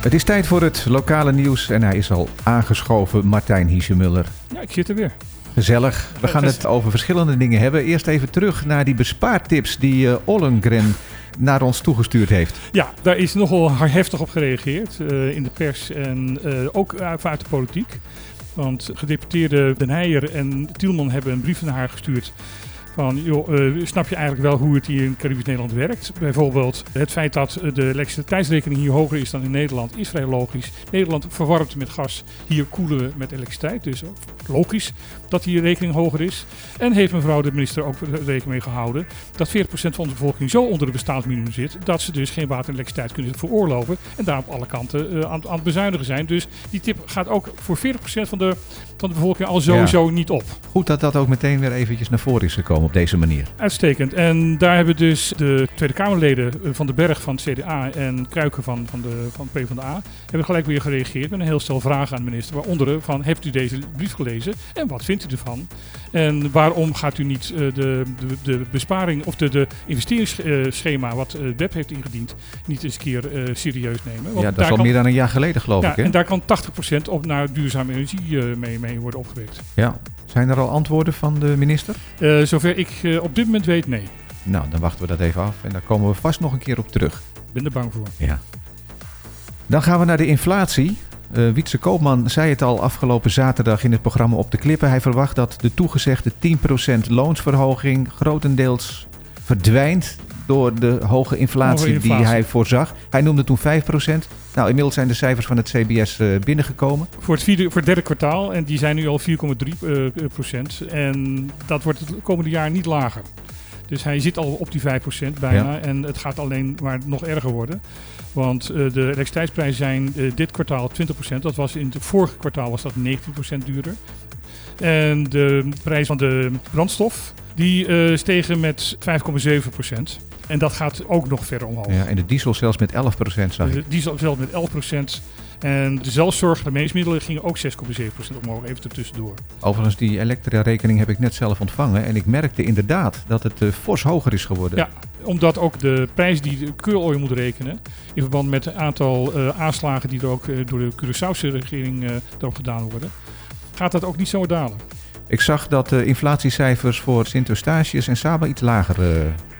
Het is tijd voor het lokale nieuws en hij is al aangeschoven, Martijn Hiesemuller. Ja, ik zit er weer. Gezellig. We gaan het over verschillende dingen hebben. Eerst even terug naar die bespaartips die uh, Ollengren naar ons toegestuurd heeft. Ja, daar is nogal heftig op gereageerd uh, in de pers en uh, ook vanuit de politiek. Want gedeputeerde Den Heijer en Tielman hebben een brief naar haar gestuurd van, uh, snap je eigenlijk wel hoe het hier in Caribisch Nederland werkt? Bijvoorbeeld het feit dat de elektriciteitsrekening hier hoger is dan in Nederland is vrij logisch. Nederland verwarmt met gas, hier koelen we met elektriciteit. Dus logisch dat die rekening hoger is. En heeft mevrouw de minister ook rekening mee gehouden dat 40% van de bevolking zo onder de bestaansminimum zit dat ze dus geen water en elektriciteit kunnen veroorloven. En daar op alle kanten uh, aan, aan, het bezuinigen zijn. Dus die tip gaat ook voor 40% van de, van de bevolking al sowieso ja. niet op. Goed dat dat ook meteen weer eventjes naar voren is gekomen op deze manier. Uitstekend. En daar hebben dus de Tweede Kamerleden van de Berg van het CDA en Kruiken van, van, de, van PvdA hebben gelijk weer gereageerd met een heel stel vragen aan de minister. Waaronder van, heeft u deze brief gelezen en wat vindt u ervan? En waarom gaat u niet uh, de, de, de, besparing of de, de investeringsschema wat uh, WEB heeft ingediend niet eens een keer serieus nemen? Want ja, dat is al meer dan een jaar geleden geloof ja, ik. Hè? En daar kan 80% op naar duurzame energie mee, mee worden opgewekt. Ja. Zijn er al antwoorden van de minister? Uh, zover ik uh, op dit moment weet, nee. Nou, dan wachten we dat even af en daar komen we vast nog een keer op terug. Ik ben er bang voor. Ja. Dan gaan we naar de inflatie. Uh, Wietse Koopman zei het al afgelopen zaterdag in het programma Op de Klippen. Hij verwacht dat de toegezegde 10% loonsverhoging grotendeels verdwijnt door de hoge inflatie, hoge inflatie, die hij voorzag. Hij noemde toen 5%. Nou, inmiddels zijn de cijfers van het CBS uh, binnengekomen. Voor het, vierde, voor het derde kwartaal en die zijn nu al 4,3 uh, procent. En dat wordt het komende jaar niet lager. Dus hij zit al op die 5% bijna. Ja. En het gaat alleen maar nog erger worden. Want uh, de elektriciteitsprijzen zijn uh, dit kwartaal 20%. Dat was in het vorige kwartaal was dat 19% duurder. En de prijs van de brandstof die uh, stegen met 5,7%. En dat gaat ook nog verder omhoog. Ja, en de diesel zelfs met 11% zag De diesel zelfs met 11%. En de zelfzorg, de gingen ook 6,7% omhoog, even ertussendoor. Overigens, die elektra-rekening heb ik net zelf ontvangen. En ik merkte inderdaad dat het uh, fors hoger is geworden. Ja, omdat ook de prijs die de Keurooil moet rekenen... in verband met het aantal uh, aanslagen die er ook uh, door de Curaçaose regering erop gedaan worden... gaat dat ook niet zo dalen. Ik zag dat de inflatiecijfers voor Sint-Eustatius en Saba iets lager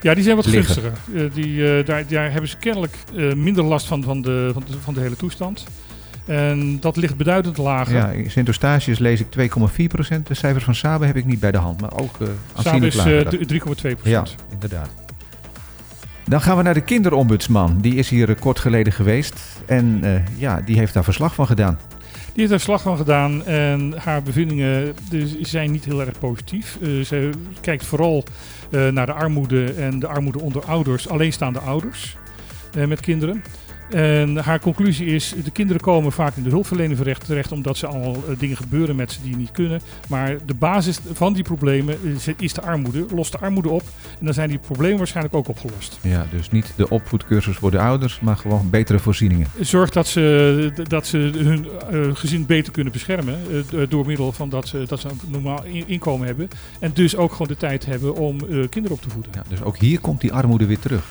Ja, die zijn wat liggen. gunstiger. Uh, die, uh, daar, daar, hebben ze kennelijk minder last van, van, de, van, de, van de hele toestand. En dat ligt beduidend lager. Ja, in Sint-Eustatius lees ik 2,4%. De cijfers van Saba heb ik niet bij de hand, maar ook Saba is 3,2%. Ja, inderdaad. Dan gaan we naar de kinderombudsman. Die is hier kort geleden geweest. En ja, die heeft daar verslag van gedaan. Die heeft er slag van gedaan en haar bevindingen zijn niet heel erg positief. Uh, ze kijkt vooral uh, naar de armoede en de armoede onder ouders, alleenstaande ouders uh, met kinderen. En haar conclusie is, de kinderen komen vaak in de hulpverlening terecht, omdat ze allemaal uh, dingen gebeuren met ze die niet kunnen. Maar de basis van die problemen is, de armoede. Lost de armoede op en dan zijn die problemen waarschijnlijk ook opgelost. Ja, dus niet de opvoedcursus voor de ouders, maar gewoon betere voorzieningen. Zorg dat ze, dat ze hun uh, gezin beter kunnen beschermen uh, door middel van dat ze, dat ze een normaal inkomen hebben. En dus ook gewoon de tijd hebben om kinderen op te voeden. Ja, dus ook hier komt die armoede weer terug.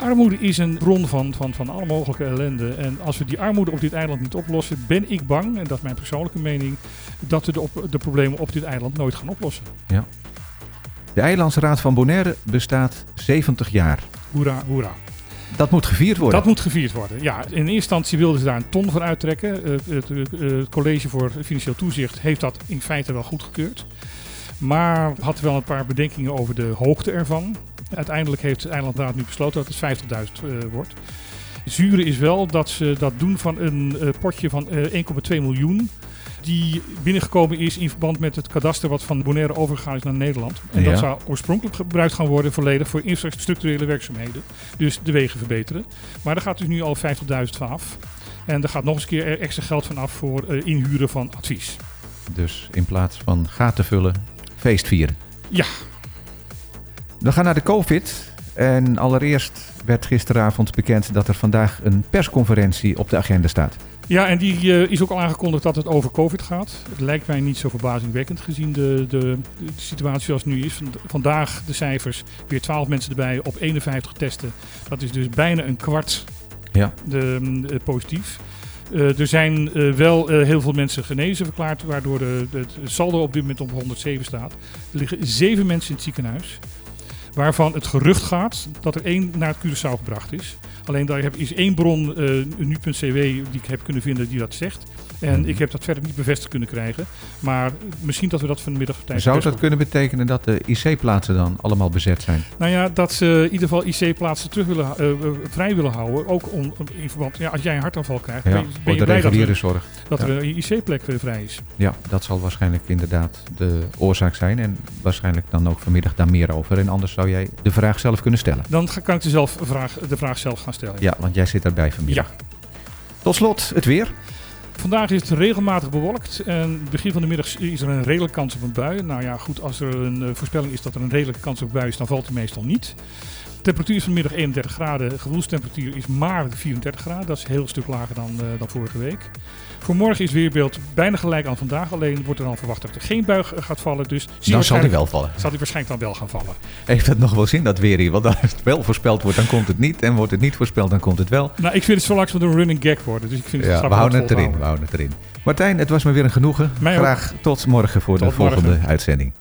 Armoede is een bron van, van, van alle mogelijke ellende. En als we die armoede op dit eiland niet oplossen, ben ik bang, en dat is mijn persoonlijke mening, dat we de, op, de problemen op dit eiland nooit gaan oplossen. Ja. De Eilandsraad van Bonaire bestaat 70 jaar. Hoera, hoera. Dat moet gevierd worden. Dat moet gevierd worden, ja. In eerste instantie wilden ze daar een ton voor uittrekken. Het, uh, het College voor Financieel Toezicht heeft dat in feite wel goedgekeurd. Maar had wel een paar bedenkingen over de hoogte ervan. Uiteindelijk heeft de eilandraad nu besloten dat het 50.000 uh, wordt. Zure is wel dat ze dat doen van een uh, potje van uh, 1,2 miljoen. Die binnengekomen is in verband met het kadaster wat van Bonaire overgegaan is naar Nederland. En ja. dat zou oorspronkelijk gebruikt gaan worden volledig voor infrastructurele werkzaamheden. Dus de wegen verbeteren. Maar daar gaat dus nu al 50.000 van af. En er gaat nog eens een keer extra geld van af voor uh, inhuren van advies. Dus in plaats van gaten vullen, feest vieren. Ja. We gaan naar de COVID. En allereerst werd gisteravond bekend dat er vandaag een persconferentie op de agenda staat. Ja, en die uh, is ook al aangekondigd dat het over COVID gaat. Het lijkt mij niet zo verbazingwekkend gezien de, de, de situatie zoals het nu is. Vandaag de cijfers, weer 12 mensen erbij op 51 testen. Dat is dus bijna een kwart ja. de, uh, positief. Uh, er zijn uh, wel uh, heel veel mensen genezen verklaard, waardoor de, de, het saldo op dit moment op 107 staat. Er liggen zeven mensen in het ziekenhuis, waarvan het gerucht gaat dat er één naar het Curaçao gebracht is. Alleen daar is één bron, nu.cw, die ik heb kunnen vinden, die dat zegt. En ik heb dat verder niet bevestigd kunnen krijgen. Maar misschien dat we dat vanmiddag tijdens Zou dat kunnen betekenen dat de IC-plaatsen dan allemaal bezet zijn? Nou ja, dat ze in ieder geval IC-plaatsen terug willen, uh, vrij willen houden. Ook om, in verband, ja, als jij een hartaanval krijgt, ja, ben, ben je blij dat, er, zorg. dat ja. er een IC-plek vrij is. Ja, dat zal waarschijnlijk inderdaad de oorzaak zijn. En waarschijnlijk dan ook vanmiddag daar meer over. En anders zou jij de vraag zelf kunnen stellen. Dan kan ik de, zelf vraag, de vraag zelf gaan stellen. Ja, want jij zit daarbij vanmiddag. Ja. Tot slot, het weer. Vandaag is het regelmatig bewolkt en begin van de middag is er een redelijke kans op een bui. Nou ja, goed, als er een uh, voorspelling is dat er een redelijke kans op bui is, dan valt die meestal niet. De temperatuur is vanmiddag 31 graden, gevoelstemperatuur is maar 34 graden. Dat is een heel stuk lager dan, uh, dan vorige week. Voor morgen is weerbeeld bijna gelijk aan vandaag. Alleen wordt er dan verwacht dat er geen buig gaat vallen. Dus dan zal die wel vallen. Zal die waarschijnlijk dan wel gaan vallen. Heeft dat nog wel zin, dat weer hier? Want als het wel voorspeld wordt, dan komt het niet. En wordt het niet voorspeld, dan komt het wel. Nou, ik vind het zo langs met een running gag worden. Dus ik vind het ja, we houden het erin. We houden het erin. Martijn, het was me weer een genoegen. Mij Graag ook. tot morgen voor tot de volgende morgen. uitzending.